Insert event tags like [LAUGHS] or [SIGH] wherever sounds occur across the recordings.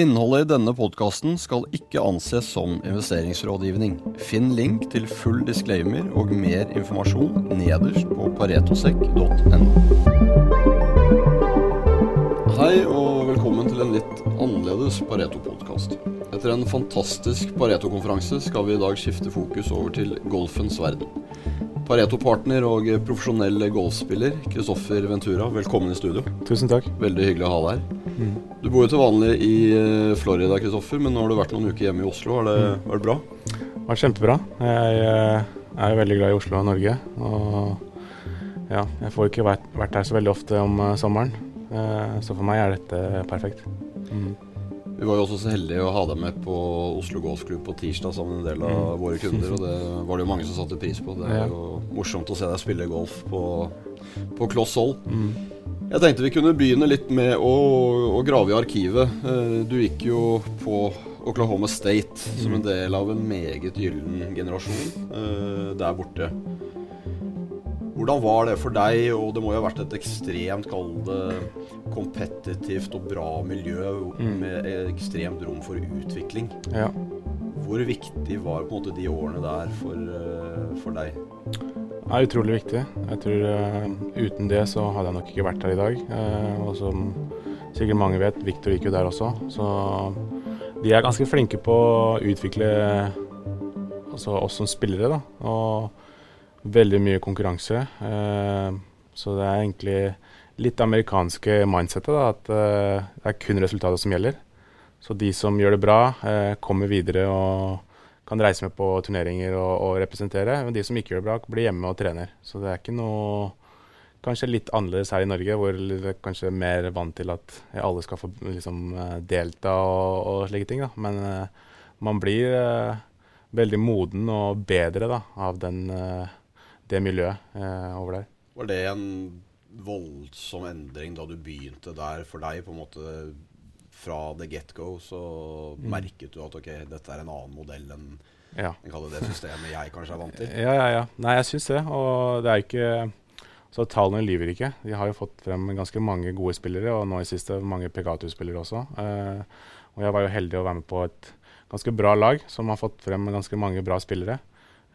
Innholdet i denne podkasten skal ikke anses som investeringsrådgivning. Finn link til full disclaimer og mer informasjon nederst på paretosek.no. Hei og velkommen til en litt annerledes Pareto-podkast. Etter en fantastisk Pareto-konferanse skal vi i dag skifte fokus over til golfens verden. Pareto-partner og profesjonell golfspiller Kristoffer Ventura, velkommen i studio. Tusen takk. Veldig hyggelig å ha deg her. Mm. Du bor jo til vanlig i eh, Florida, Kristoffer, men nå har du vært noen uker hjemme i Oslo. Var det, mm. er det bra? Det var kjempebra. Jeg eh, er jo veldig glad i Oslo og Norge. Og ja, jeg får ikke vært, vært her så veldig ofte om eh, sommeren. Så for meg er dette perfekt. Mm. Vi var jo også så heldige å ha deg med på Oslo Golfklubb på tirsdag sammen med en del av mm. våre kunder, og det [LAUGHS] var det jo mange som satte pris på. Det er jo morsomt å se deg spille golf på, på kloss hold. Mm. Jeg tenkte vi kunne begynne litt med å, å, grave i arkivet. Eh, du gikk jo på Oklahoma State som en del av en meget gyllen generasjon eh, der borte. Hvordan var det for deg, og det må jo ha vært et ekstremt, kall det kompetitivt og bra miljø mm. med ekstremt rom for utvikling. Ja. Hvor viktig var på en måte de årene der for, uh, for deg? Det er utrolig viktig. Jeg tror uh, Uten det så hadde jeg nok ikke vært her i dag. Uh, og som sikkert mange vet, Viktor gikk jo der også. Så de er ganske flinke på å utvikle altså oss som spillere. da, og veldig mye konkurranse. Uh, så det er egentlig litt amerikanske mindsettet, da, at det er kun resultatet som gjelder. Så de som gjør det bra, kommer videre og kan reise med på turneringer og, og, representere. Men de som ikke gjør det bra, blir hjemme og trener. Så det er ikke noe Kanskje litt annerledes her i Norge, hvor det er kanskje mer vant til at alle skal få liksom, delta og, og, slike ting. Da. Men man blir veldig moden og bedre da, av den det miljøet eh, over der. Var det en voldsom endring da du begynte der for deg? på en måte Fra the get-go så mm. merket du at ok, dette er en annen modell enn ja. det systemet jeg kanskje er vant til? Ja, ja, ja. Nei, jeg syns det. Og det er ikke så tallene lyver ikke. De har jo fått frem ganske mange gode spillere, og nå i siste mange Pegatus-spillere også. Eh, og jeg var jo heldig å være med på et ganske bra lag som har fått frem ganske mange bra spillere.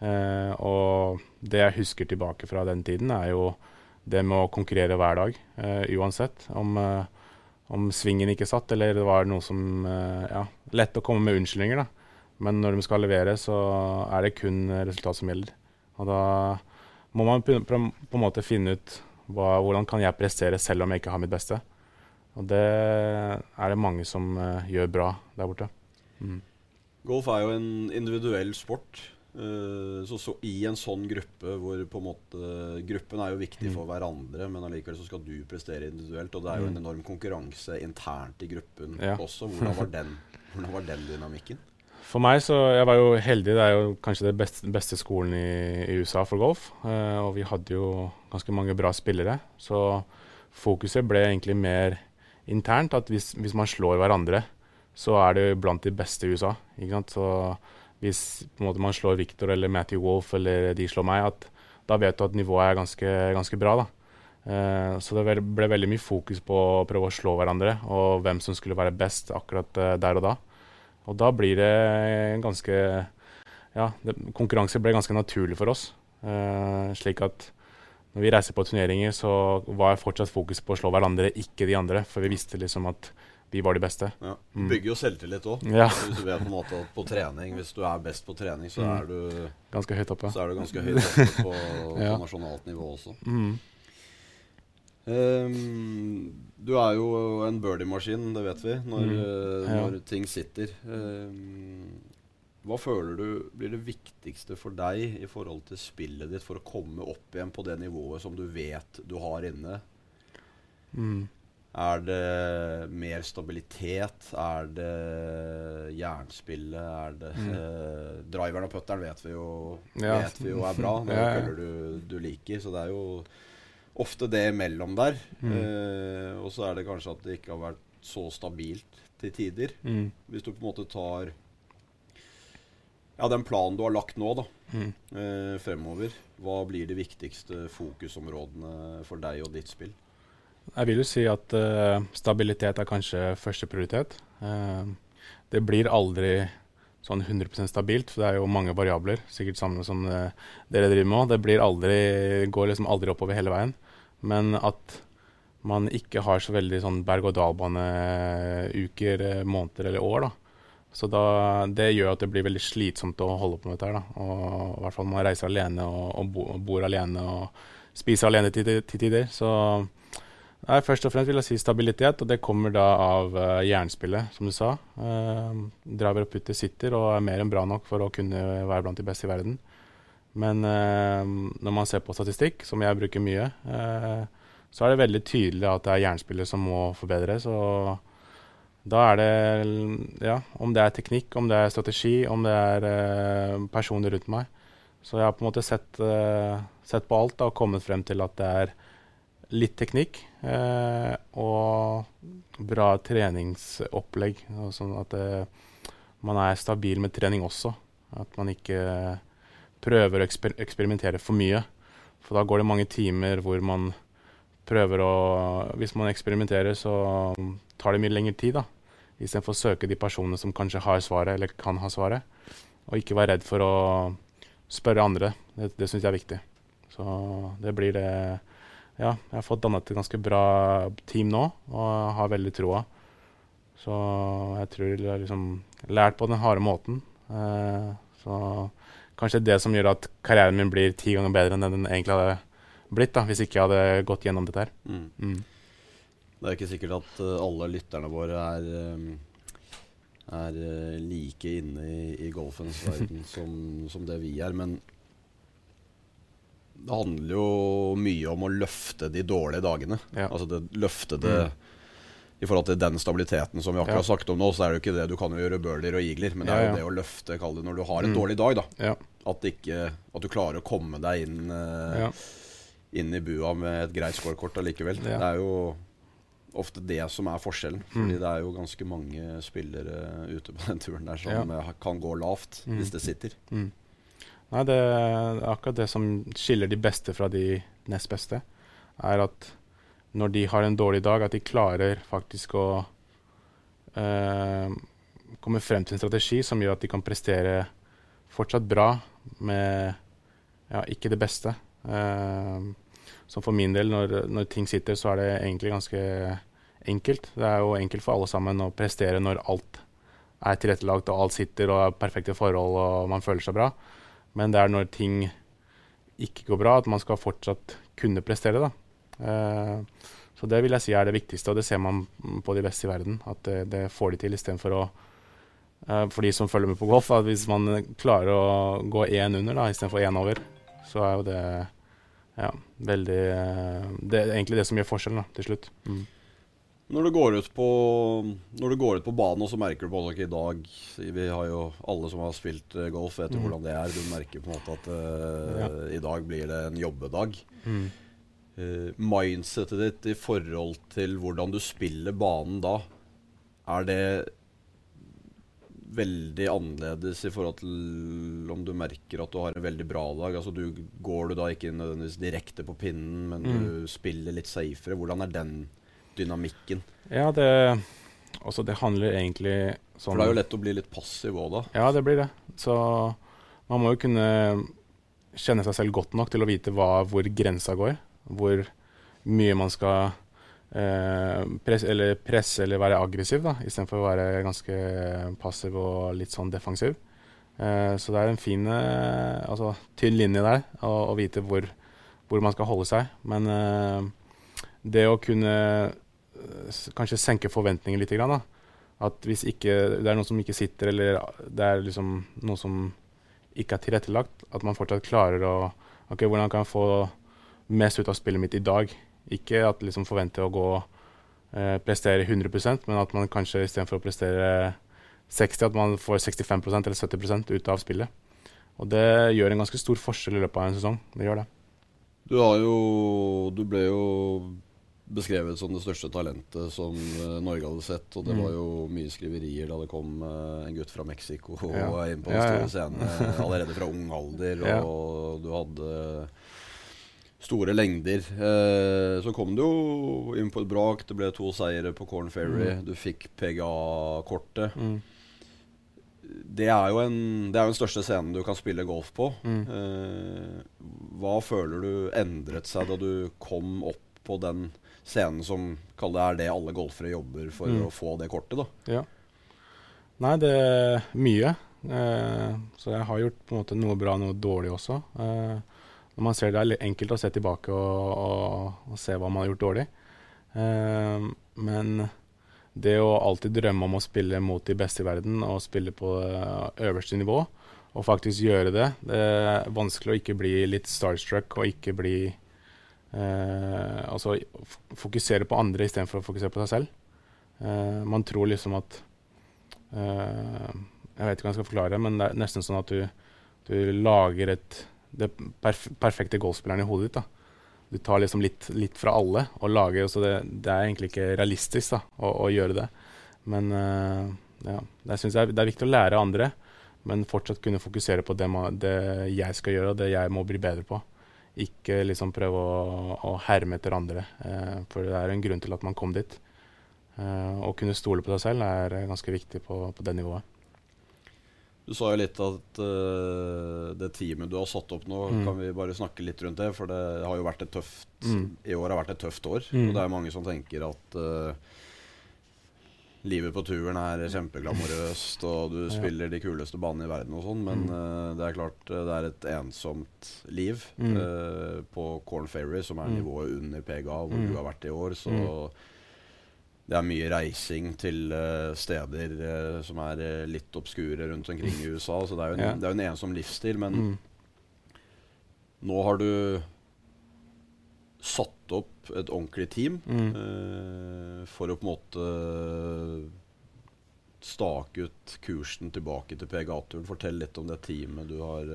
Eh, og det jeg husker tilbake fra den tiden, er jo det med å konkurrere hver dag, eh, uansett. Om, eh, om, svingen ikke satt, eller det var noe som Ja, lett å komme med unnskyldninger, da. Men når de skal levere, så er det kun resultat som gjelder. Og da må man på, en måte finne ut hva, hvordan kan jeg prestere selv om jeg ikke har mitt beste. Og det er det mange som uh, gjør bra der borte. Mm. Golf er jo en individuell sport. Eh, så, så, I en sånn gruppe hvor på en måte Gruppen er jo viktig for mm. hverandre, men allikevel så skal du prestere individuelt. Og det er jo en mm. enorm konkurranse internt i gruppen ja. også. Hvordan var, [LAUGHS] den, hvordan var, den, dynamikken? For meg så Jeg var jo heldig. Det er jo kanskje den beste, beste, skolen i, i, USA for golf. Eh, og vi hadde jo ganske mange bra spillere. Så fokuset ble egentlig mer internt. At hvis, hvis man slår hverandre, så er det blant de beste i USA. Ikke sant? Så hvis måte, man slår Victor eller Matthew Wolff eller de slår meg, at da vet du at nivået er ganske, ganske bra. da. Uh, så det ble veldig mye fokus på å prøve å slå hverandre, og hvem som skulle være best akkurat uh, der og da. Og da blir det ganske Ja, det, konkurranse ble ganske naturlig for oss. Uh, slik at når vi reiser på turneringer, så var fortsatt fokus på å slå hverandre, ikke de andre. For vi visste liksom at vi var de beste. Ja. Mm. Bygger jo selvtillit òg. Ja. Du vet på en måte at på trening Hvis du er best på trening, så mm. er du Ganske høyt oppe. Så er du ganske høyt oppe på, [LAUGHS] ja. på nasjonalt nivå også. Mm. Um, du er jo en birdie-maskin, det vet vi, når, mm. ja. når ting sitter. Um, hva føler du blir det viktigste for deg i forhold til spillet ditt for å komme opp igjen på det nivået som du vet du har inne? Mm. Er det mer stabilitet? Er det jernspillet? Er det mm. eh, Driveren og putteren vet vi jo, ja. vet vi jo er bra. Det [LAUGHS] er køller du, du, liker. Så det er jo ofte det imellom der. Mm. Eh, og så er det kanskje at det ikke har vært så stabilt til tider. Mm. Hvis du på en måte tar ja, den planen du har lagt nå, da, mm. eh, fremover, hva blir de viktigste fokusområdene for deg og ditt spill? Jeg vil jo si at uh, stabilitet er kanskje første prioritet. Uh, det blir aldri sånn 100% stabilt, for det er jo mange variabler. Sikkert samme som uh, dere driver med òg. Det blir aldri, går liksom aldri oppover hele veien. Men at man ikke har så veldig sånn berg-og-dal-bane-uker, måneder eller år. da. Så da, det gjør at det blir veldig slitsomt å holde på med dette. her da. Og I hvert fall man reiser alene og, og, bo, og bor alene og spiser alene til tider. Så nei, først og fremst vil jeg si stabilitet, og det kommer da av uh, jernspillet, som du sa. Uh, driver og putter sitter og er mer enn bra nok for å kunne være blant de beste i verden. Men uh, når man ser på statistikk, som jeg bruker mye, uh, så er det veldig tydelig at det er jernspillet som må forbedres. og da er det Ja, om det er teknikk, om det er strategi, om det er uh, personer rundt meg. Så jeg har på en måte sett, uh, sett på alt da, og kommet frem til at det er litt teknikk eh, og bra treningsopplegg. Sånn at man er stabil med trening også. At man ikke prøver å eksper eksperimentere for mye. For da går det mange timer hvor man prøver å Hvis man eksperimenterer, så tar det mye lengre tid, da istedenfor å søke de personene som kanskje har svaret, eller kan ha svaret. Og ikke være redd for å spørre andre. Det, det syns jeg er viktig. Så det blir det Ja, jeg har fått dannet et ganske bra team nå, og har veldig troa. Så jeg tror jeg har liksom lært på den harde måten. Eh, så kanskje det som gjør at karrieren min blir ti ganger bedre enn den egentlig hadde blitt, da, hvis ikke jeg hadde gått gjennom dette her. Mm. Mm. Det er ikke sikkert at uh, alle lytterne våre er, um, er uh, like inne i, i golfens verden [LAUGHS] som, som, det vi er. Men det handler jo mye om å løfte de dårlige dagene. Ja. Altså det, løfte det mm. I forhold til den stabiliteten som vi akkurat har ja. sagt om nå, så er det jo ikke det. Du kan jo gjøre birdier og igler, men det er jo det å løfte kall det, når du har en mm. dårlig dag. da at, ikke, at, du klarer å komme deg inn, uh, inn i bua med et greit scorekort allikevel. Det er jo ofte det som er forskjellen. Fordi mm. det er jo ganske mange spillere ute på den turen der som ja. kan gå lavt mm. hvis det sitter. Mm. Nei, det er akkurat det som skiller de beste fra de nest beste, er at når de har en dårlig dag, at de klarer faktisk å eh, komme frem til en strategi som gjør at de kan prestere fortsatt bra med ja, ikke det beste. Eh, så for min del, når, når, ting sitter, så er det egentlig ganske enkelt. Det er jo enkelt for alle sammen å prestere når alt er tilrettelagt og alt sitter og er perfekte forhold og man føler seg bra. Men det er når ting ikke går bra, at man skal fortsatt kunne prestere. da. Eh, så det vil jeg si er det viktigste, og det ser man på de beste i verden. At det, det får de til istedenfor å eh, For de som følger med på golf, at hvis man klarer å gå én under da, istedenfor én over, så er jo det ja, veldig eh, Det er egentlig det som gjør forskjellen da, til slutt. Mm. Når du går ut på Når du går ut på banen, og så merker du på at i dag Vi har jo alle som har spilt eh, golf, vet jo mm. hvordan det er. Du merker på en måte at uh, ja. i dag blir det en jobbedag. Mm. Uh, mindsetet ditt i forhold til hvordan du spiller banen da, er det veldig annerledes i forhold til om du merker at du har en veldig bra dag? Altså du, Går du da ikke nødvendigvis direkte på pinnen, men mm. du spiller litt safere? Hvordan er den dynamikken? Ja, det, altså det handler egentlig sånn For det er jo lett å bli litt passiv òg, da. Ja, det blir det. Så man må jo kunne kjenne seg selv godt nok til å vite hva, hvor grensa går. Hvor mye man skal Eh, presse, eller presse eller være aggressiv, da, istedenfor å være ganske passiv og litt sånn defensiv. Eh, så det er en fin eh, altså, tynn linje der, å, vite hvor, hvor, man skal holde seg. Men det å kunne kanskje senke forventningene litt, grann. At hvis ikke, det er noe som ikke sitter, eller det er liksom noe som ikke er tilrettelagt, at man fortsatt klarer å Ok, hvordan kan jeg få mest ut av spillet mitt i dag? Ikke at liksom forventer å gå eh, prestere 100% men at man kanskje istedenfor å prestere 60, at man får 65% eller 70% ut av spillet. Og det gjør en ganske stor forskjell i løpet av en sesong. Det gjør det. Du, har jo, du ble jo beskrevet som det største talentet som uh, Norge hadde sett. Og det mm. var jo mye skriverier da det kom uh, en gutt fra Mexico ja. [LAUGHS] inn på den store ja, ja. scenen [LAUGHS] allerede fra ung alder. Og du hadde store lengder. Eh, så kom du jo inn på et brak. Det ble to seire på Corn Ferry. Mm. Du fikk PGA-kortet. Mm. Det er jo en, det er jo den største scenen du kan spille golf på. Mm. Eh, hva føler du endret seg da du kom opp på den scenen som det er det alle golfere jobber for mm. å få det kortet? da? Ja. Nei, det er mye. Eh, så jeg har gjort på en måte noe bra, noe dårlig også. Eh, når man ser det, er enkelt å se tilbake og, og, og se hva man har gjort dårlig. Eh, men det å alltid drømme om å spille mot de beste i verden og spille på øverste nivå, og faktisk gjøre det Det er vanskelig å ikke bli litt starstruck og ikke bli Altså fokusere på andre istedenfor å fokusere på seg selv. Uh, man tror liksom at Jeg vet ikke hva jeg skal forklare, men det er nesten sånn at du, du lager et det perf perfekte golfspilleren i hodet ditt. da. Du tar liksom litt, litt fra alle og lager så det, det, er egentlig ikke realistisk da, å, å gjøre det. Men uh, ja, det syns jeg det er viktig å lære andre, men fortsatt kunne fokusere på det, det, jeg skal gjøre og det jeg må bli bedre på. Ikke liksom prøve å, å herme etter andre, eh, for det er en grunn til at man kom dit. Eh, å kunne stole på seg selv er ganske viktig på, på det nivået. Du sa jo litt at uh, det teamet du har satt opp nå, mm. kan vi bare snakke litt rundt det? For det har jo vært et tøft mm. I år har vært et tøft år. Mm. Og det er mange som tenker at uh, livet på turen er kjempeglamorøst, og du spiller de kuleste banene i verden og sånn, men uh, det er klart det er et ensomt liv mm. på Corn Ferry, som er mm. nivået under PGA, hvor mm. du har vært i år. Så det er mye reising til uh, steder uh, som er uh, litt obskure rundt omkring i USA. Så det er jo en, ja. det er en ensom livsstil. Men mm. nå har du satt opp et ordentlig team mm. for å på en måte stake ut kursen tilbake til PGA-turen. Fortell litt om det teamet du har,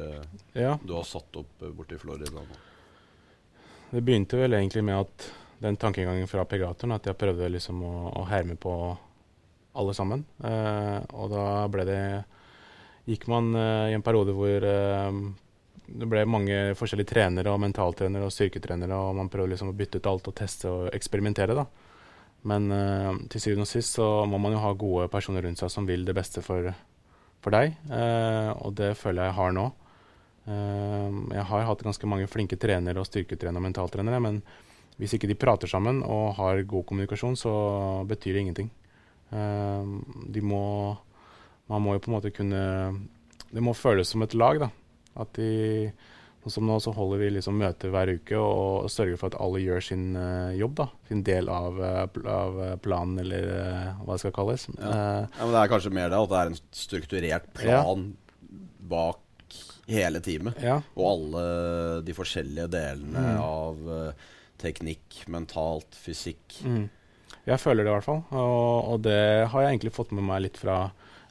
ja. du har satt opp borte i Florida nå. Det begynte vel egentlig med at den tankegangen fra pegatoren at jeg prøvde liksom å, å herme på alle sammen. Eh, og da ble det Gikk man eh, i en periode hvor eh, det ble mange forskjellige trenere og mentaltrenere og styrketrenere, og man prøvde liksom å bytte ut alt og teste og eksperimentere. da. Men uh, til syvende og sist så må man jo ha gode personer rundt seg som vil det beste for, for deg, uh, og det føler jeg jeg har nå. Uh, jeg har hatt ganske mange flinke trenere og styrketrenere og mentaltrenere, men hvis ikke de prater sammen og har god kommunikasjon, så betyr det ingenting. De må Man må jo på en måte kunne Det må føles som et lag, da. At de Sånn som nå så holder vi liksom møter hver uke og, og sørger for at alle gjør sin uh, jobb. da, Sin del av, uh, av planen, eller uh, hva det skal kalles. Ja. ja. men Det er kanskje mer det at det er en strukturert plan ja. bak hele teamet. Ja. Og alle de forskjellige delene mm. av teknikk, mentalt, fysikk. Mm. Jeg føler det i hvert fall. Og, og, det har jeg egentlig fått med meg litt fra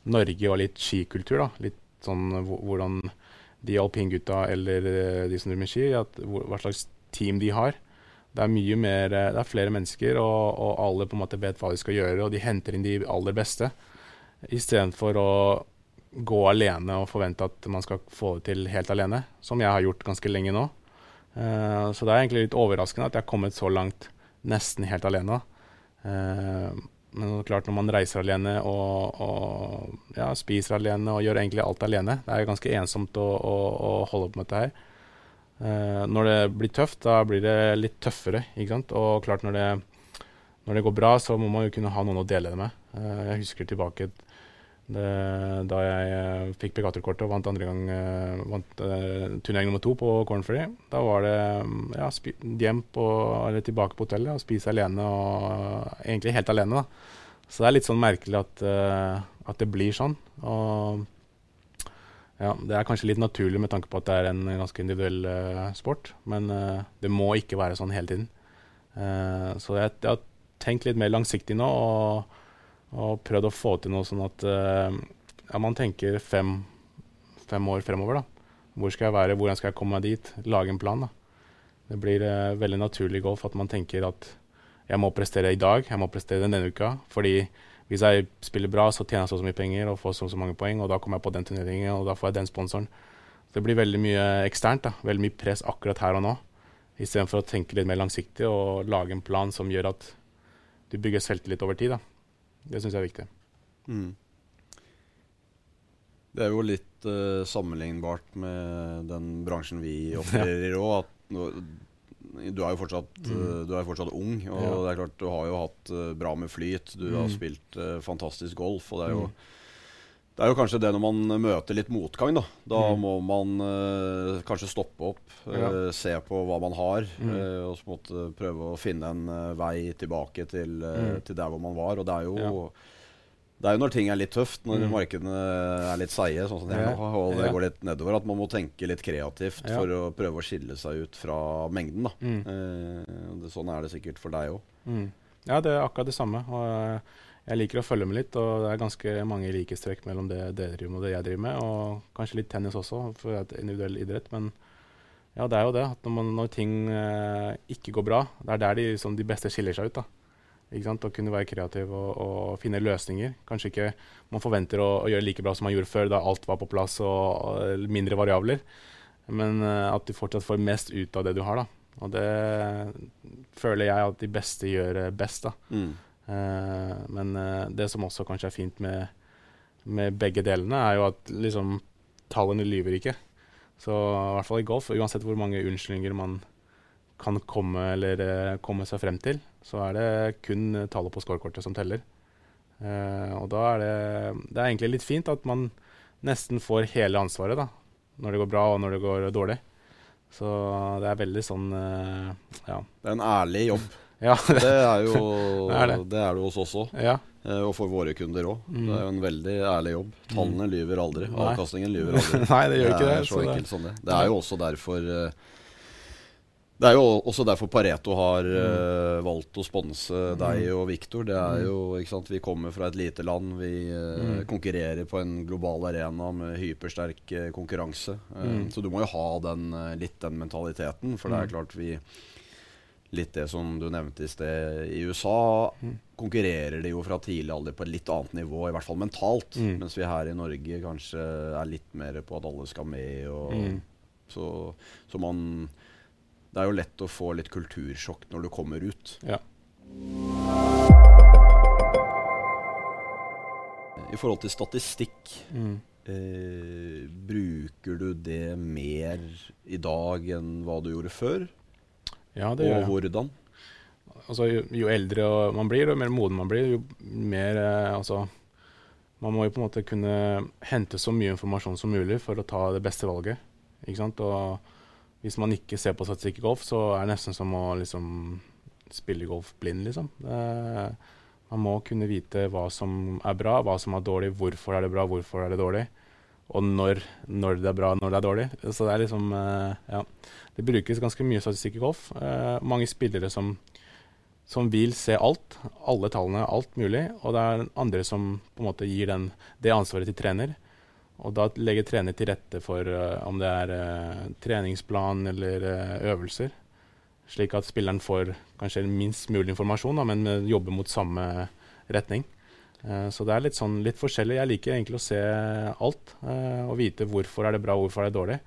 Norge og litt skikultur. da. Litt sånn hvordan de alpingutta eller eh, de som driver med ski, hva slags team de har. Det er mye mer, eh, det er flere mennesker, og, og alle på en måte vet hva de skal gjøre, og de henter inn de aller beste. Istedenfor å gå alene og forvente at man skal få det til helt alene, som jeg har gjort ganske lenge nå. Uh, så det er egentlig litt overraskende at jeg har kommet så langt nesten helt alene. Men klart når man reiser alene og, og ja, spiser alene og gjør egentlig alt alene Det er ganske ensomt å, å, å holde på med dette her. Uh, når det blir tøft, da blir det litt tøffere. ikke sant? Og klart når det, når det går bra, så må man jo kunne ha noen å dele det med. jeg husker tilbake det, da jeg uh, fikk Begator-kortet og vant andre gang uh, vant uh, turnering nummer to på Cornfree, da var det um, ja, hjem på, eller tilbake på hotellet og spise alene, og egentlig helt alene. da. Så det er litt sånn merkelig at, at det blir sånn. Og ja, det er kanskje litt naturlig med tanke på at det er en ganske individuell sport, men det må ikke være sånn hele tiden. så jeg, jeg, har tenkt litt mer langsiktig nå. og og prøvd å få til noe sånn at uh, ja, man tenker fem, fem, år fremover. da. Hvor skal jeg være, hvordan skal jeg komme meg dit? Lage en plan. da. Det blir uh, veldig naturlig golf at man tenker at jeg må prestere i dag, jeg må prestere denne uka. fordi hvis jeg spiller bra, så tjener jeg så, så mye penger og får så, så mange poeng, og da kommer jeg på den turneringen, og da får jeg den sponsoren. Så Det blir veldig mye eksternt. da. Veldig mye press akkurat her og nå. Istedenfor å tenke litt mer langsiktig og lage en plan som gjør at du bygger selvtillit over tid. Da. Det syns jeg er viktig. Mm. Det er jo litt uh, sammenlignbart med den bransjen vi [LAUGHS] opererer i òg. Du er jo fortsatt, mm. uh, du er fortsatt ung, og ja. det er klart du har jo hatt uh, bra med flyt. Du mm. har spilt fantastisk golf, og det er jo mm. Det er jo kanskje det når man møter litt motgang, da. Da mm. må man uh, kanskje stoppe opp, uh, ja. se på hva man har, mm. uh, og så måtte prøve å finne en vei tilbake til, mm. til, der hvor man var. Og det er jo ja. Det er jo når ting er litt tøft, når mm. markedene er litt seige, sånn som det er nå, og det går litt nedover, at man må tenke litt kreativt for å prøve å skille seg ut fra mengden. Mm. Det, sånn er det sikkert for deg òg. Mm. Ja, det er akkurat det samme. og jeg liker å følge med litt, og det er ganske mange likhetstrekk mellom det dere driver med og det jeg driver med. Og kanskje litt tennis også, for det er individuell idrett. Men ja, det er jo det. At når, man, når ting eh, ikke går bra, det er der de, liksom, de beste skiller seg ut. da. Ikke sant? Å kunne være kreativ og, og, finne løsninger. Kanskje ikke man forventer å, å, gjøre like bra som man gjorde før, da alt var på plass og, og mindre variabler. Men eh, at du fortsatt får mest ut av det du har. da. Og det føler jeg at de beste gjør best. da. Mm. Eh, men eh, det som også kanskje er fint med, med begge delene, er jo at liksom, tallene lyver ikke. Så i hvert fall i golf, uansett hvor mange unnskyldninger man kan komme, eller, uh, komme seg frem til, så er det kun tallet på scorekortet som teller. Uh, og da er det, det er egentlig litt fint at man nesten får hele ansvaret da, når det går bra og når det går dårlig. Så det er veldig sånn uh, ja. Det er en ærlig jobb. Ja, det, det, er jo [LAUGHS] det er det. det er det hos oss òg. Ja. Eh, og for våre kunder òg. Mm. Det er jo en veldig ærlig jobb. Tallene mm. lyver aldri. Nei. Avkastningen lyver [LAUGHS] aldri. Nei, det gjør ikke det. Så enkelt som det. Det er jo også derfor eh, det er jo også derfor Pareto har uh, valgt å sponse deg og Viktor. Det er jo, ikke sant, Vi kommer fra et lite land. Vi uh, mm. konkurrerer på en global arena med hypersterk uh, konkurranse. Mm. Så du må jo ha den, litt den mentaliteten. For det er klart vi litt det som du nevnte i sted. I USA mm. konkurrerer de jo fra tidlig alder på et litt annet nivå, i hvert fall mentalt. Mm. Mens vi her i Norge kanskje er litt mer på at alle skal med. Og, mm. så, så, man Det er jo lett å få litt kultursjokk når du kommer ut. Ja. I forhold til statistikk, mm. eh, bruker du det mer i dag enn hva du gjorde før? Ja, det og hvordan? Altså, jo, jo, eldre man blir, og mer moden man blir, jo mer eh, altså, Man må jo på en måte kunne hente så mye informasjon som mulig for å ta det beste valget. Ikke sant? Og hvis man ikke ser på statistikk i golf, så er det nesten som å liksom, spille golf blind, liksom. Det, man må kunne vite hva som er bra, hva som er dårlig, hvorfor er det bra, hvorfor er det dårlig og når, når, det er bra, når det er dårlig. Så det er liksom uh, Ja. Det brukes ganske mye statistikk i golf. Uh, mange spillere som, som, vil se alt, alle tallene, alt mulig. Og det er andre som på en måte gir den, det ansvaret til trener. Og da legger trener til rette for uh, om det er treningsplan eller øvelser. Slik at spilleren får kanskje minst mulig informasjon, da, men jobber mot samme retning. Eh, så det er litt, sånn, litt forskjellig. Jeg liker egentlig å se alt eh, og vite hvorfor er det bra, hvorfor er det dårlig.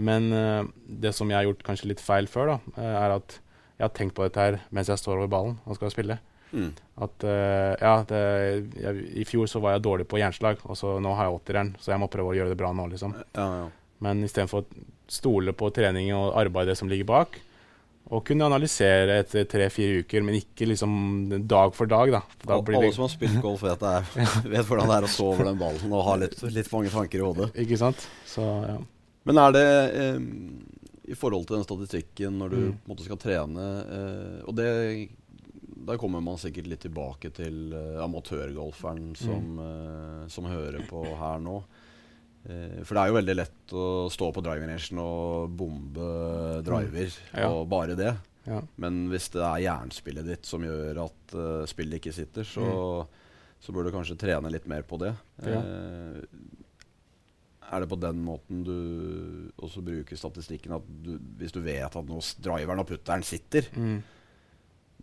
Men eh, det som jeg har gjort kanskje litt feil før, da, er at jeg har tenkt på dette her mens jeg står over ballen og skal spille. Mm. At ja, det, jeg, I fjor så var jeg dårlig på jernslag, og så nå har jeg åtteren, så jeg må prøve å gjøre det bra nå, liksom. Ja, ja. Men istedenfor å stole på trening og arbeidet som ligger bak, og kunne analysere etter tre-fire uker, men ikke liksom dag for dag. da. da Alle det... som har spilt golf, vet, er, [LAUGHS] vet, hvordan det er å stå over den ballen og ha litt, litt mange tanker i hodet. Ikke sant? Så, ja. Men er det eh, i forhold til den statistikken når du mm. måte, skal trene eh, Og det, der kommer man sikkert litt tilbake til eh, amatørgolferen som, mm. som hører på her nå. Eh, for det er jo veldig lett å stå på driving rangen og bombe driver, mm. ja. og bare det. Ja. Men hvis det er jernspillet ditt som gjør at uh, spillet ikke sitter, så, mm. så, bør du kanskje trene litt mer på det. Ja. Uh, er det på den måten du også bruker statistikken at du, hvis du vet at nå driveren og putteren sitter, mm.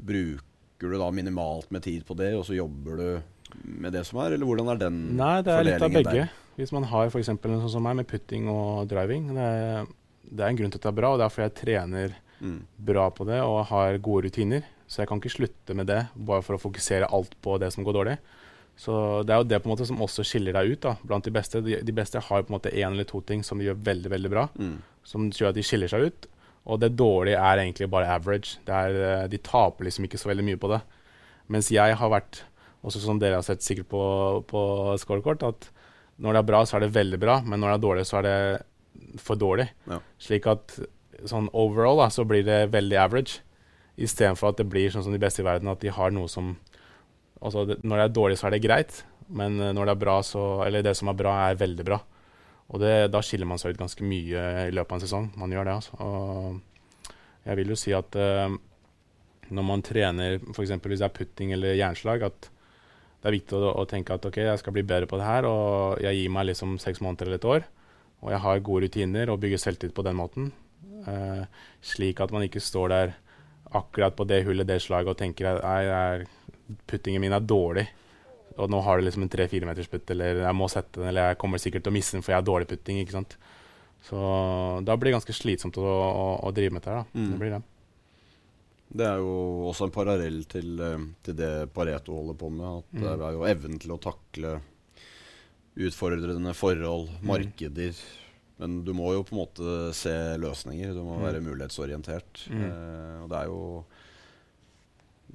bruker du da minimalt med tid på det, og så jobber du med det som er, eller hvordan er den Nei, det er litt av begge. Der? Hvis man har f.eks. en sånn som meg med putting og driving, det er, det er, en grunn til at det er bra, og det er fordi jeg trener mm. bra på det og har gode rutiner. Så jeg kan ikke slutte med det bare for å fokusere alt på det som går dårlig. Så Det er jo det på en måte som også skiller deg ut da, blant de beste. De, de beste har på en måte én eller to ting som de gjør veldig veldig bra, mm. som gjør at de skiller seg ut. Og det dårlige er egentlig bare average. Er, eh, de taper liksom ikke så veldig mye på det. Mens jeg har vært, også som dere har sett sikkert på, på scorekort, at når det er bra, så er det veldig bra, men når det er dårlig, så er det for dårlig. Ja. Slik at sånn overall da, så blir det veldig average. Istedenfor at det blir sånn som de beste i verden, at de har noe som Altså, det, når det er dårlig, så er det greit, men når det er bra, så Eller det som er bra, er veldig bra. Og det, da skiller man seg ut ganske mye i løpet av en sesong. Man gjør det, altså. Og jeg vil jo si at uh, når man trener f.eks. hvis det er putting eller jernslag, at det er viktig å, å, tenke at OK, jeg skal bli bedre på det her, og jeg gir meg liksom seks måneder eller et år. Og jeg har gode rutiner og bygger selvtillit på den måten. Eh, slik at man ikke står der akkurat på det hullet, det slaget, og tenker at puttingen min er dårlig. Og nå har du liksom en tre-fire meters putt, eller jeg må sette den, eller jeg kommer sikkert til å miste den for jeg har dårlig putting. ikke sant? Så da blir det ganske slitsomt å, å, å drive med dette da. Mm. Det blir det. Det er jo også en parallell til, eh, til det Pareto holder på med. At mm. Det er jo evnen til å takle utfordrende forhold, mm. markeder. Men du må jo på en måte se løsninger. Du må mm. være mulighetsorientert. Mm. Eh, og det er jo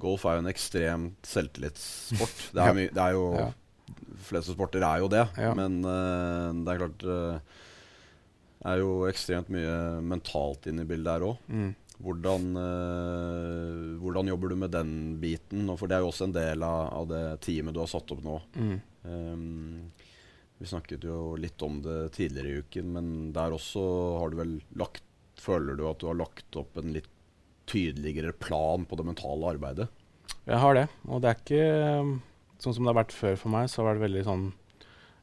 Golf er jo en ekstremt selvtillitssport. [LAUGHS] Det er, det er jo ja. fleste sporter er jo det. Ja. Men uh, det er klart Det er jo ekstremt mye mentalt inne i bildet her òg. Mm. Hvordan, uh, hvordan, jobber du med den biten? For det er jo også en del av, av det teamet du har satt opp nå. Mm. Um, vi snakket jo litt om det tidligere i uken, men der også har du vel lagt Føler du at du har lagt opp en litt tydeligere plan på det mentale arbeidet? Jeg har det, og det er ikke sånn som det har vært før for meg. Så har det vært veldig sånn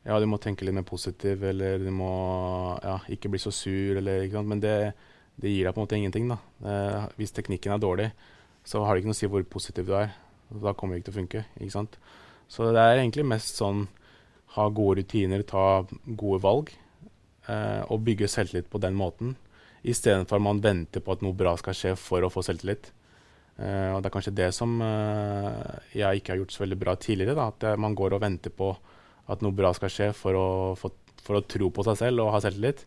Ja, du må tenke litt mer positiv, eller du må ja, ikke bli så sur, eller ikke sant. Men det, det gir deg på en måte ingenting. Eh, hvis teknikken er dårlig, så har det ikke noe å si hvor positiv du er. Da kommer det ikke til å funke, ikke sant. Så det er egentlig mest sånn ha gode rutiner, ta gode valg. Eh, og bygge selvtillit på den måten. Istedenfor at man venter på at noe bra skal skje for å få selvtillit. Eh, og Det er kanskje det som eh, jeg ikke har gjort så veldig bra tidligere. Da, at eh, man går og venter på at noe bra skal skje for å, for, for å tro på seg selv og ha selvtillit.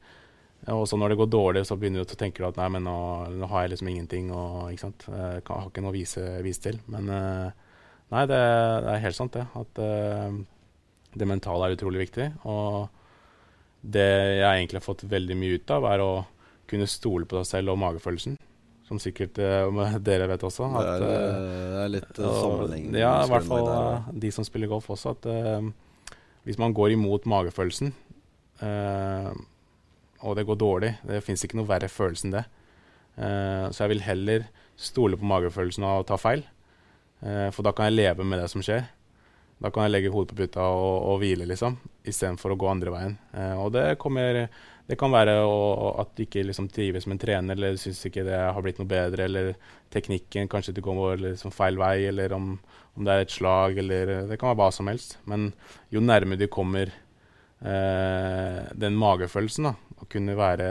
Og så når det går dårlig, så begynner du å tenke at nei, men nå, nå har jeg liksom ingenting. og ikke sant? Jeg har ikke noe å vise, vise til. Men nei, det, det, er helt sant, det. At det mentale er utrolig viktig. Og det jeg egentlig har fått veldig mye ut av, er å kunne stole på deg selv og magefølelsen. Som sikkert uh, [LAUGHS] dere vet også. At, det, er, eh, det, er, litt uh, sammenheng. Ja, i hvert fall uh, de som spiller golf også. At uh, hvis man går imot magefølelsen, og det går dårlig Det fins ikke noe verre følelse enn det. så jeg vil heller stole på magefølelsen og ta feil. for da kan jeg leve med det som skjer. Da kan jeg legge hodet på puta og, og hvile, liksom, istedenfor å gå andre veien. Uh, og det, kommer, det kan være å, at du ikke liksom, trives som en trener, eller syns ikke det har blitt noe bedre, eller teknikken kanskje du går liksom, feil vei, eller om, om, det er et slag, eller Det kan være hva som helst. Men jo nærmere du kommer den magefølelsen, da, å kunne være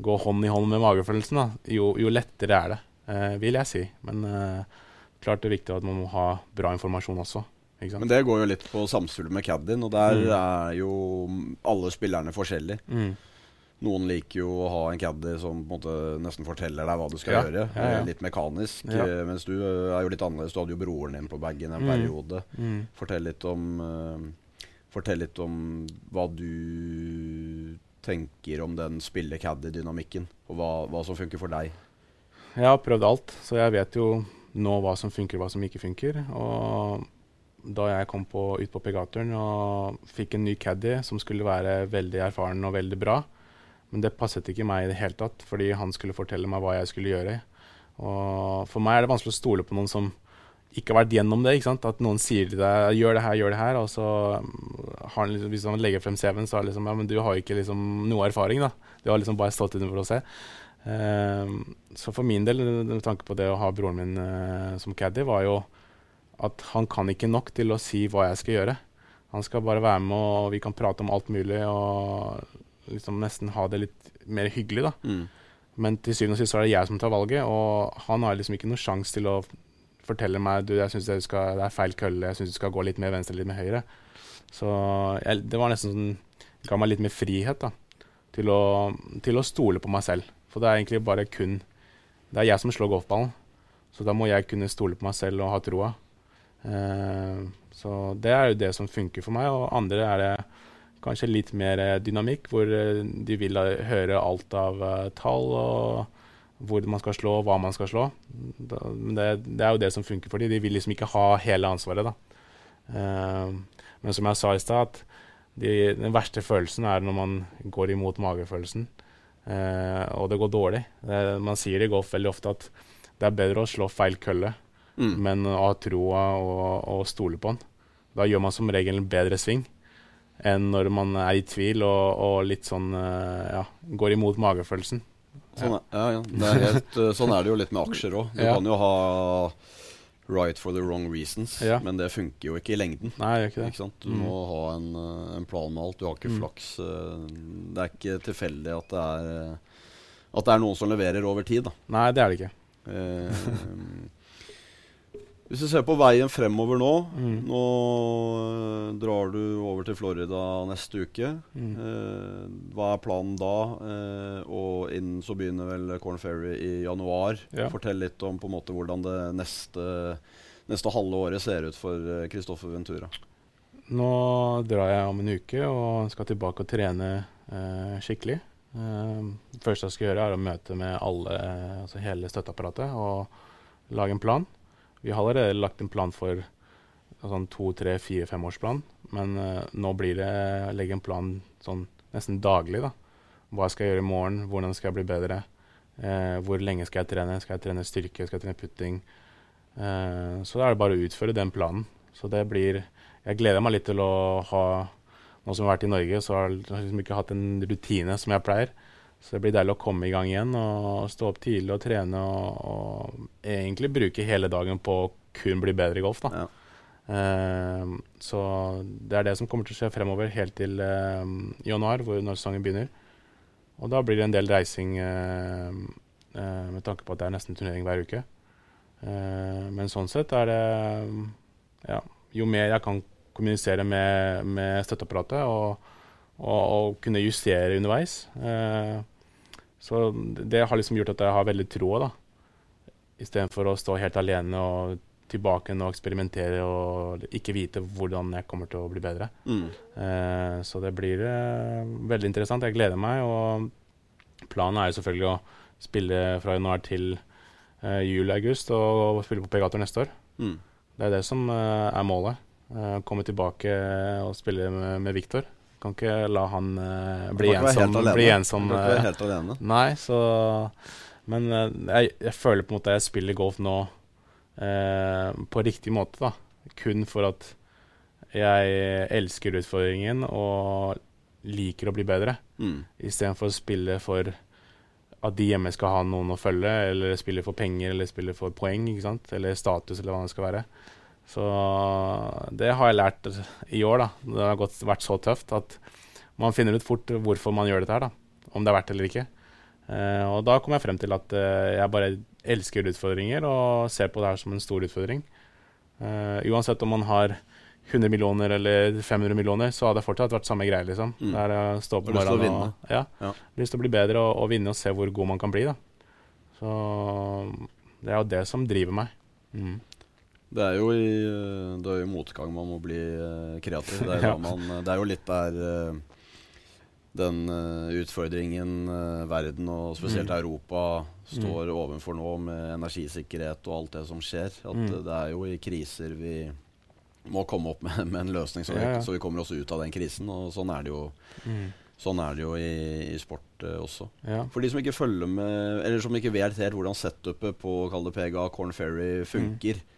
Gå hånd i hånd med magefølelsen, da, jo, jo lettere er det, eh, vil jeg si. Men eh, klart det er viktig at man må ha bra informasjon også. Men det går jo litt på samspillet med caddien, og der mm. er jo alle spillerne forskjellige. Mm. Noen liker jo å ha en caddy som på en måte nesten forteller deg hva du skal ja. gjøre. Ja, ja. Litt mekanisk. Eh, mens du er jo litt annerledes. Du hadde jo broren din på bagen en mm. periode. Mm. Fortell litt om uh, Fortell litt om hva du tenker om den spille-caddy-dynamikken, og hva, hva som funker for deg. Jeg har prøvd alt, så jeg vet jo nå hva som funker og hva som ikke funker. Og da jeg kom på, ut på Pegatoren og fikk en ny caddy som skulle være veldig erfaren og veldig bra. Men det passet ikke meg i det hele tatt, fordi han skulle fortelle meg hva jeg skulle gjøre. Og for meg er det vanskelig å stole på noen som ikke har vært gjennom det. ikke sant? At noen sier til deg 'gjør det her, gjør det her', og så har han liksom, hvis han legger frem CV-en, så er det liksom ja, men du har ikke liksom noe erfaring, da. Du har liksom bare stått innenfor og se. Um, så for min del, med tanke på det å ha broren min uh, som caddy, var jo at han kan ikke nok til å si hva jeg skal gjøre. Han skal bare være med, og vi kan prate om alt mulig og liksom nesten ha det litt mer hyggelig, da. Mm. Men til syvende og sist er det jeg som tar valget, og han har liksom ikke noen sjanse til å fortelle meg du, jeg synes det, er feil kølle, jeg syns du skal gå litt mer venstre, litt mer høyre. Så jeg, det var nesten sånn ga meg litt mer frihet da, til å, til å stole på meg selv. For det er egentlig bare kun Det er jeg som slår golfballen. Så da må jeg kunne stole på meg selv og ha troa. Eh, så det er jo det som funker for meg. Og andre er det kanskje litt mer eh, dynamikk, hvor eh, de vil høre alt av tall og hvor man skal slå, hva man skal slå. Da, det, det, er jo det som funker for dem. De vil liksom ikke ha hele ansvaret, da. Uh, men som jeg sa i stad, at de, den verste følelsen er når man går imot magefølelsen, uh, og det går dårlig. Det, man sier i golf veldig ofte at det er bedre å slå feil kølle, mm. men å ha troa og, og, stole på den. Da gjør man som regel en bedre sving enn når man er i tvil og, og litt sånn eh, ja, går imot magefølelsen. Sånn er, ja, ja. Er helt, eh, sånn er det jo litt med aksjer òg. Du kan jo ha right for the wrong reasons, men det funker jo ikke i lengden. Nei, ikke det. Ikke du mm. må ha en, eh, en, plan med alt. Du har ikke mm. flaks. Det er ikke tilfeldig at det er at det er noen som leverer over tid. Da. Nei, det er det ikke. Eh, hvis du ser på veien fremover nå mm. Nå eh, drar du over til Florida neste uke. Mm. Eh, hva er planen da? Eh, og innen så begynner vel Corn Ferry i januar. Ja. Fortell litt om på en måte hvordan det neste, neste halve året ser ut for Kristoffer Ventura. Nå drar jeg om en uke og skal tilbake og trene eh, skikkelig. Det første jeg skal gjøre, er å møte med alle, altså hele støtteapparatet og lage en plan. Vi har allerede lagt en plan for sånn to, tre, fire, femårsplan. Men uh, nå blir det å legge en plan sånn nesten daglig. da. Hva skal jeg gjøre i morgen? Hvordan skal jeg bli bedre? Uh, hvor lenge skal jeg trene? Skal jeg trene styrke? Skal jeg trene putting? Uh, så da er det bare å utføre den planen. Så det blir Jeg gleder meg litt til å ha nå som jeg har vært i Norge, så har jeg liksom ikke hatt en rutine som jeg pleier. Så det blir deilig å komme i gang igjen og stå opp tidlig og trene og, og egentlig bruke hele dagen på å kun bli bedre i golf. da. Ja. Uh, så det er det som kommer til å skje fremover helt til uh, januar, hvor når sesongen begynner. Og da blir det en del reising uh, med tanke på at det er nesten turnering hver uke. men sånn sett er det ja, Jo mer jeg kan kommunisere med, med støtteapparatet og, og, og, kunne justere underveis. Eh, så det har liksom gjort at jeg har veldig troa, da. Istedenfor å stå helt alene og tilbake og eksperimentere og ikke vite hvordan jeg kommer til å bli bedre. Mm. Eh, så det blir eh, veldig interessant. Jeg gleder meg. Og planen er jo selvfølgelig å spille fra januar til juli-august og spille på Pegator neste år. Mm. Det er det som er målet. Komme tilbake og spille med, med Viktor. Kan ikke la han uh, bli, ensom, bli ensom. Du kan ikke være helt alene. Nei, så Men uh, jeg, jeg, føler på en måte jeg spiller golf nå på riktig måte, da. Kun for at jeg elsker utfordringen og liker å bli bedre. Mm. Istedenfor å spille for at de hjemme skal ha noen å følge, eller spille for penger eller spille for poeng, ikke sant? eller status, eller hva det skal være. Så det har jeg lært i år. da. Det har gått, vært så tøft at man finner ut fort hvorfor man gjør dette her. da. Om det er verdt eller ikke. Eh, og da kom jeg frem til at eh, jeg bare elsker utfordringer og ser på det her som en stor utfordring. Eh, uansett om man har 100 millioner eller 500 millioner, så hadde det fortsatt vært samme greie. liksom. Mm. Er å stå på morgenen og ja, ja. lyst til å bli bedre og, og, vinne og se hvor god man kan bli. da. Så det er jo det som driver meg. Mm. Det er jo i, eh, det er i motgang man må bli uh, kreativ. Det er, [LAUGHS] ja. man, eh, det er, jo litt der uh, den utfordringen verden, og spesielt mm. Europa, står mm. overfor nå, med energisikkerhet og alt det som skjer. At mm. det er jo i kriser vi må komme opp med, med en løsning, så, ja, ja. Vi, så, vi, kommer oss ut av den krisen. Og sånn er det jo. Mm. Sånn er det jo i, i sport uh, også. Ja. For de som ikke følger med Eller som ikke vet helt hvordan setupet på PGA Corn Ferry funker, mm.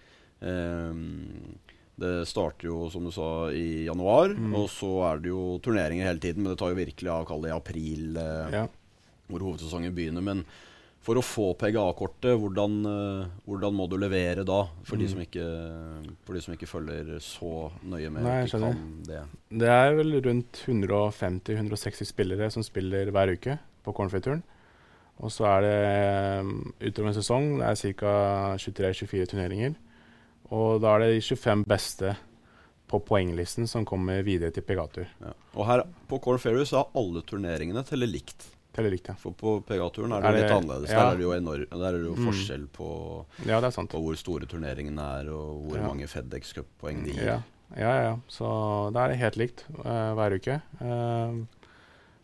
Um, det starter jo, som du sa, i januar. Mm. Og så er det jo turneringer hele tiden, men det tar jo virkelig av kall det april, eh, ja. hvor hovedsesongen begynner. Men for å få PGA-kortet, hvordan, uh, hvordan, må du levere da? For, mm. de som ikke, for de som ikke følger så nøye med. Nei, jeg det. det er vel rundt 150-160 spillere som spiller hver uke på Cornfree-turen. Og så er det um, utover en sesong det er ca. 23-24 turneringer. Og da er det de 25 beste på poenglisten som kommer videre til PGA-tur. Ja. Og her på Corn Ferry så er alle turneringene teller likt. Teller likt, ja. For på PGA-turen er det, er det litt annerledes. Ja. Der er det jo, enorm, er det jo mm. forskjell på, ja, det sant. på hvor store turneringene er, og hvor mange Fedex Cup-poeng de gir. Ja. ja, ja. Så da er det helt likt uh, hver uke. Uh,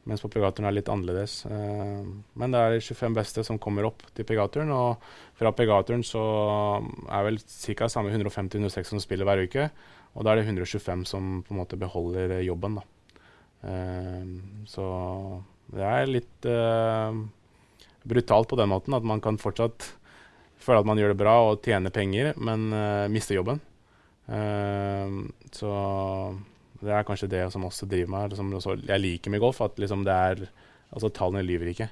mens på PGA-turen er det litt annerledes. Uh, men det er de 25 beste som kommer opp til PGA-turen. Og fra PGA-turen så er vel ca. samme 150-160 som spiller hver uke. Og da er det 125 som på en måte beholder jobben, da. så det er litt brutalt på den måten at man kan fortsatt føle at man gjør det bra og tjene penger, men mister miste jobben. Så det er kanskje det som også driver meg. Liksom, også, jeg liker med golf, at liksom det er Altså, tallene lyver ikke.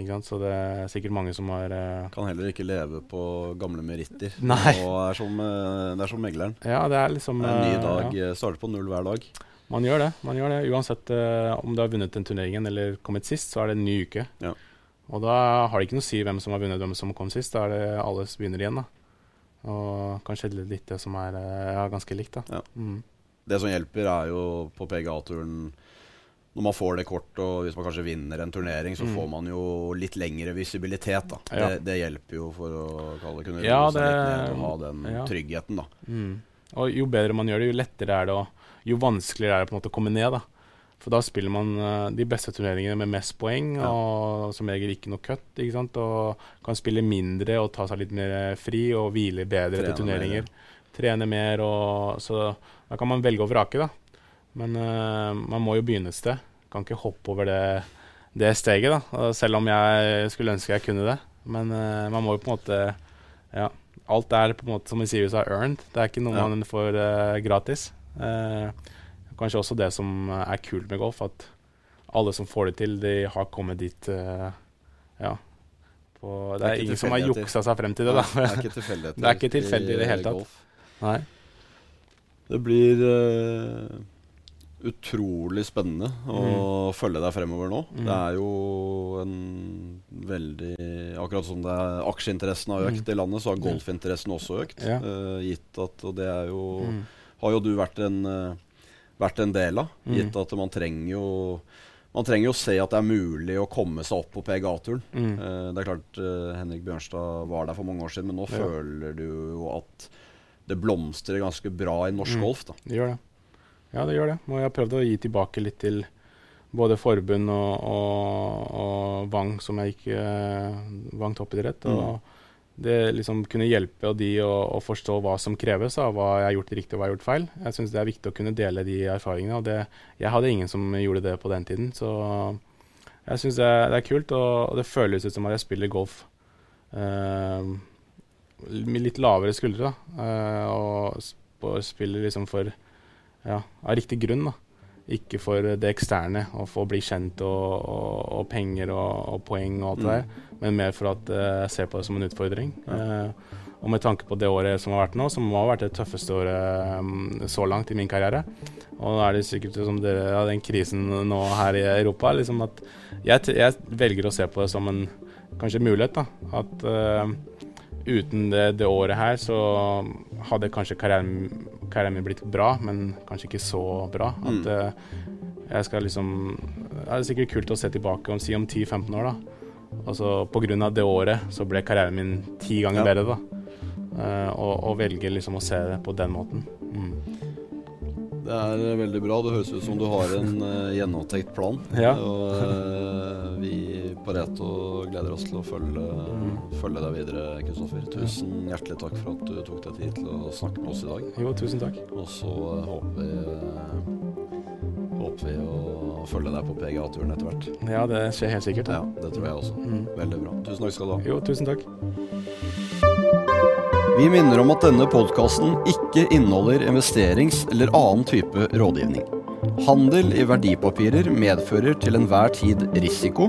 ikke så det er sikkert mange som har uh, Kan heller ikke leve på gamle meritter. [LAUGHS] Nei. Og er som, det er som megleren. Ja, det er liksom En ny dag. Ja. Starter på null hver dag. Man gjør det. man gjør det. Uansett uh, om du har vunnet den turneringen eller kommet sist, så er det en ny uke. Ja. Og da har det ikke noe å si hvem som har vunnet, hvem som kom sist. Da er det alle som begynner igjen. da. Og kanskje litt det som er uh, ganske likt. da. Ja. Mm. Det som hjelper, er jo på PGA-turen når man får det kort, og hvis man kanskje vinner en turnering, så mm. får man jo litt lengre visibilitet. da. Ja. Det, det, hjelper jo for å kalle, kunne ja, det, og ha den ja. tryggheten. da. Mm. Og jo bedre man gjør det, jo lettere er det og jo vanskeligere er det på en måte å komme ned. da. For da spiller man uh, de beste turneringene med mest poeng, ja. og som regel ikke noe cut. ikke sant? Og kan spille mindre og ta seg litt mer fri og hvile bedre Trene til turneringer. Mer. Trene mer, og, så da kan man velge og vrake, da. Men uh, man må jo begynne et sted. Kan ikke hoppe over det, det steget, da. Selv om jeg skulle ønske jeg kunne det. Men uh, man må jo på en måte Ja. Alt er på en måte, som vi sier i USA, earned. Det er ikke noe ja. man får gratis. Eh, kanskje også det som er kult med golf, at alle som får det til, de har kommet dit ja, på, det, det, er, ingen som har juksa seg frem til det. Da. det er ikke [LAUGHS] tilfeldigheter er i det hele tatt. Nei. Det blir uh, utrolig spennende å mm. følge deg fremover nå. Mm. Det er jo en veldig Akkurat som det er aksjeinteressen har økt mm. i landet, så har golfinteressen også økt. Ja. Uh, gitt at Og det er jo mm har jo du vært en, uh, vært en del av. Mm. Gitt at man trenger jo man trenger jo se at det er mulig å komme seg opp på PGA-turen. Mm. Uh, det er klart uh, Henrik Bjørnstad var der for mange år siden, men nå ja. føler du jo at det blomstrer ganske bra i norsk mm. golf. da. Det gjør det. Ja, det gjør det. Og jeg har prøvd å gi tilbake litt til både forbund og, og, og Vang, som jeg gikk eh, Vang toppidrett. Og, mm det liksom kunne hjelpe de å, å, forstå hva som kreves av hva jeg har gjort riktig og hva jeg har gjort feil. Jeg syns det er viktig å kunne dele de erfaringene. og det, Jeg hadde ingen som gjorde det på den tiden. Så jeg syns det, det, er kult, og, og, det føles ut som at jeg spiller golf med litt lavere skuldre. Da, eh, og, spiller liksom for ja, av riktig grunn. da ikke for det eksterne, å få bli kjent og, og, og penger og, og, poeng og alt det der, mm. men mer for at eh, jeg ser på det som en utfordring. Ja. Uh, og med tanke på det året som har vært nå, som har vært det tøffeste året um, så langt i min karriere. Og da er det sikkert som det, ja, den krisen nå her i Europa. Liksom at jeg, jeg, velger å se på det som en kanskje mulighet. da, At uten det, det, året her så hadde kanskje karrieren, karrieren, min blitt bra, men kanskje ikke så bra. At mm. uh, jeg skal liksom Det er sikkert kult å se tilbake om, si om 10-15 år, da. Altså på grunn av det året så ble karrieren min ti ganger ja. bedre, da. Uh, og, og velge liksom å se det på den måten. Mm. Det er eh, veldig bra. Det høres ut som du har en uh, gjennomtenkt plan. Ja. Og vi på Reto gleder oss til å følge, mm. følge deg videre, Kristoffer. Tusen hjertelig takk for at du tok deg tid til å snakke med oss i dag. Jo, tusen takk. Og så uh, håper vi håper vi å følge deg på PGA-turen etter hvert. Ja, det skjer helt sikkert. Ja, Det tror jeg også. Mm. Veldig bra. Tusen takk skal du ha. Jo, tusen takk. Vi minner om at denne podkasten ikke inneholder investerings- eller annen type rådgivning. Handel i verdipapirer medfører til enhver tid risiko,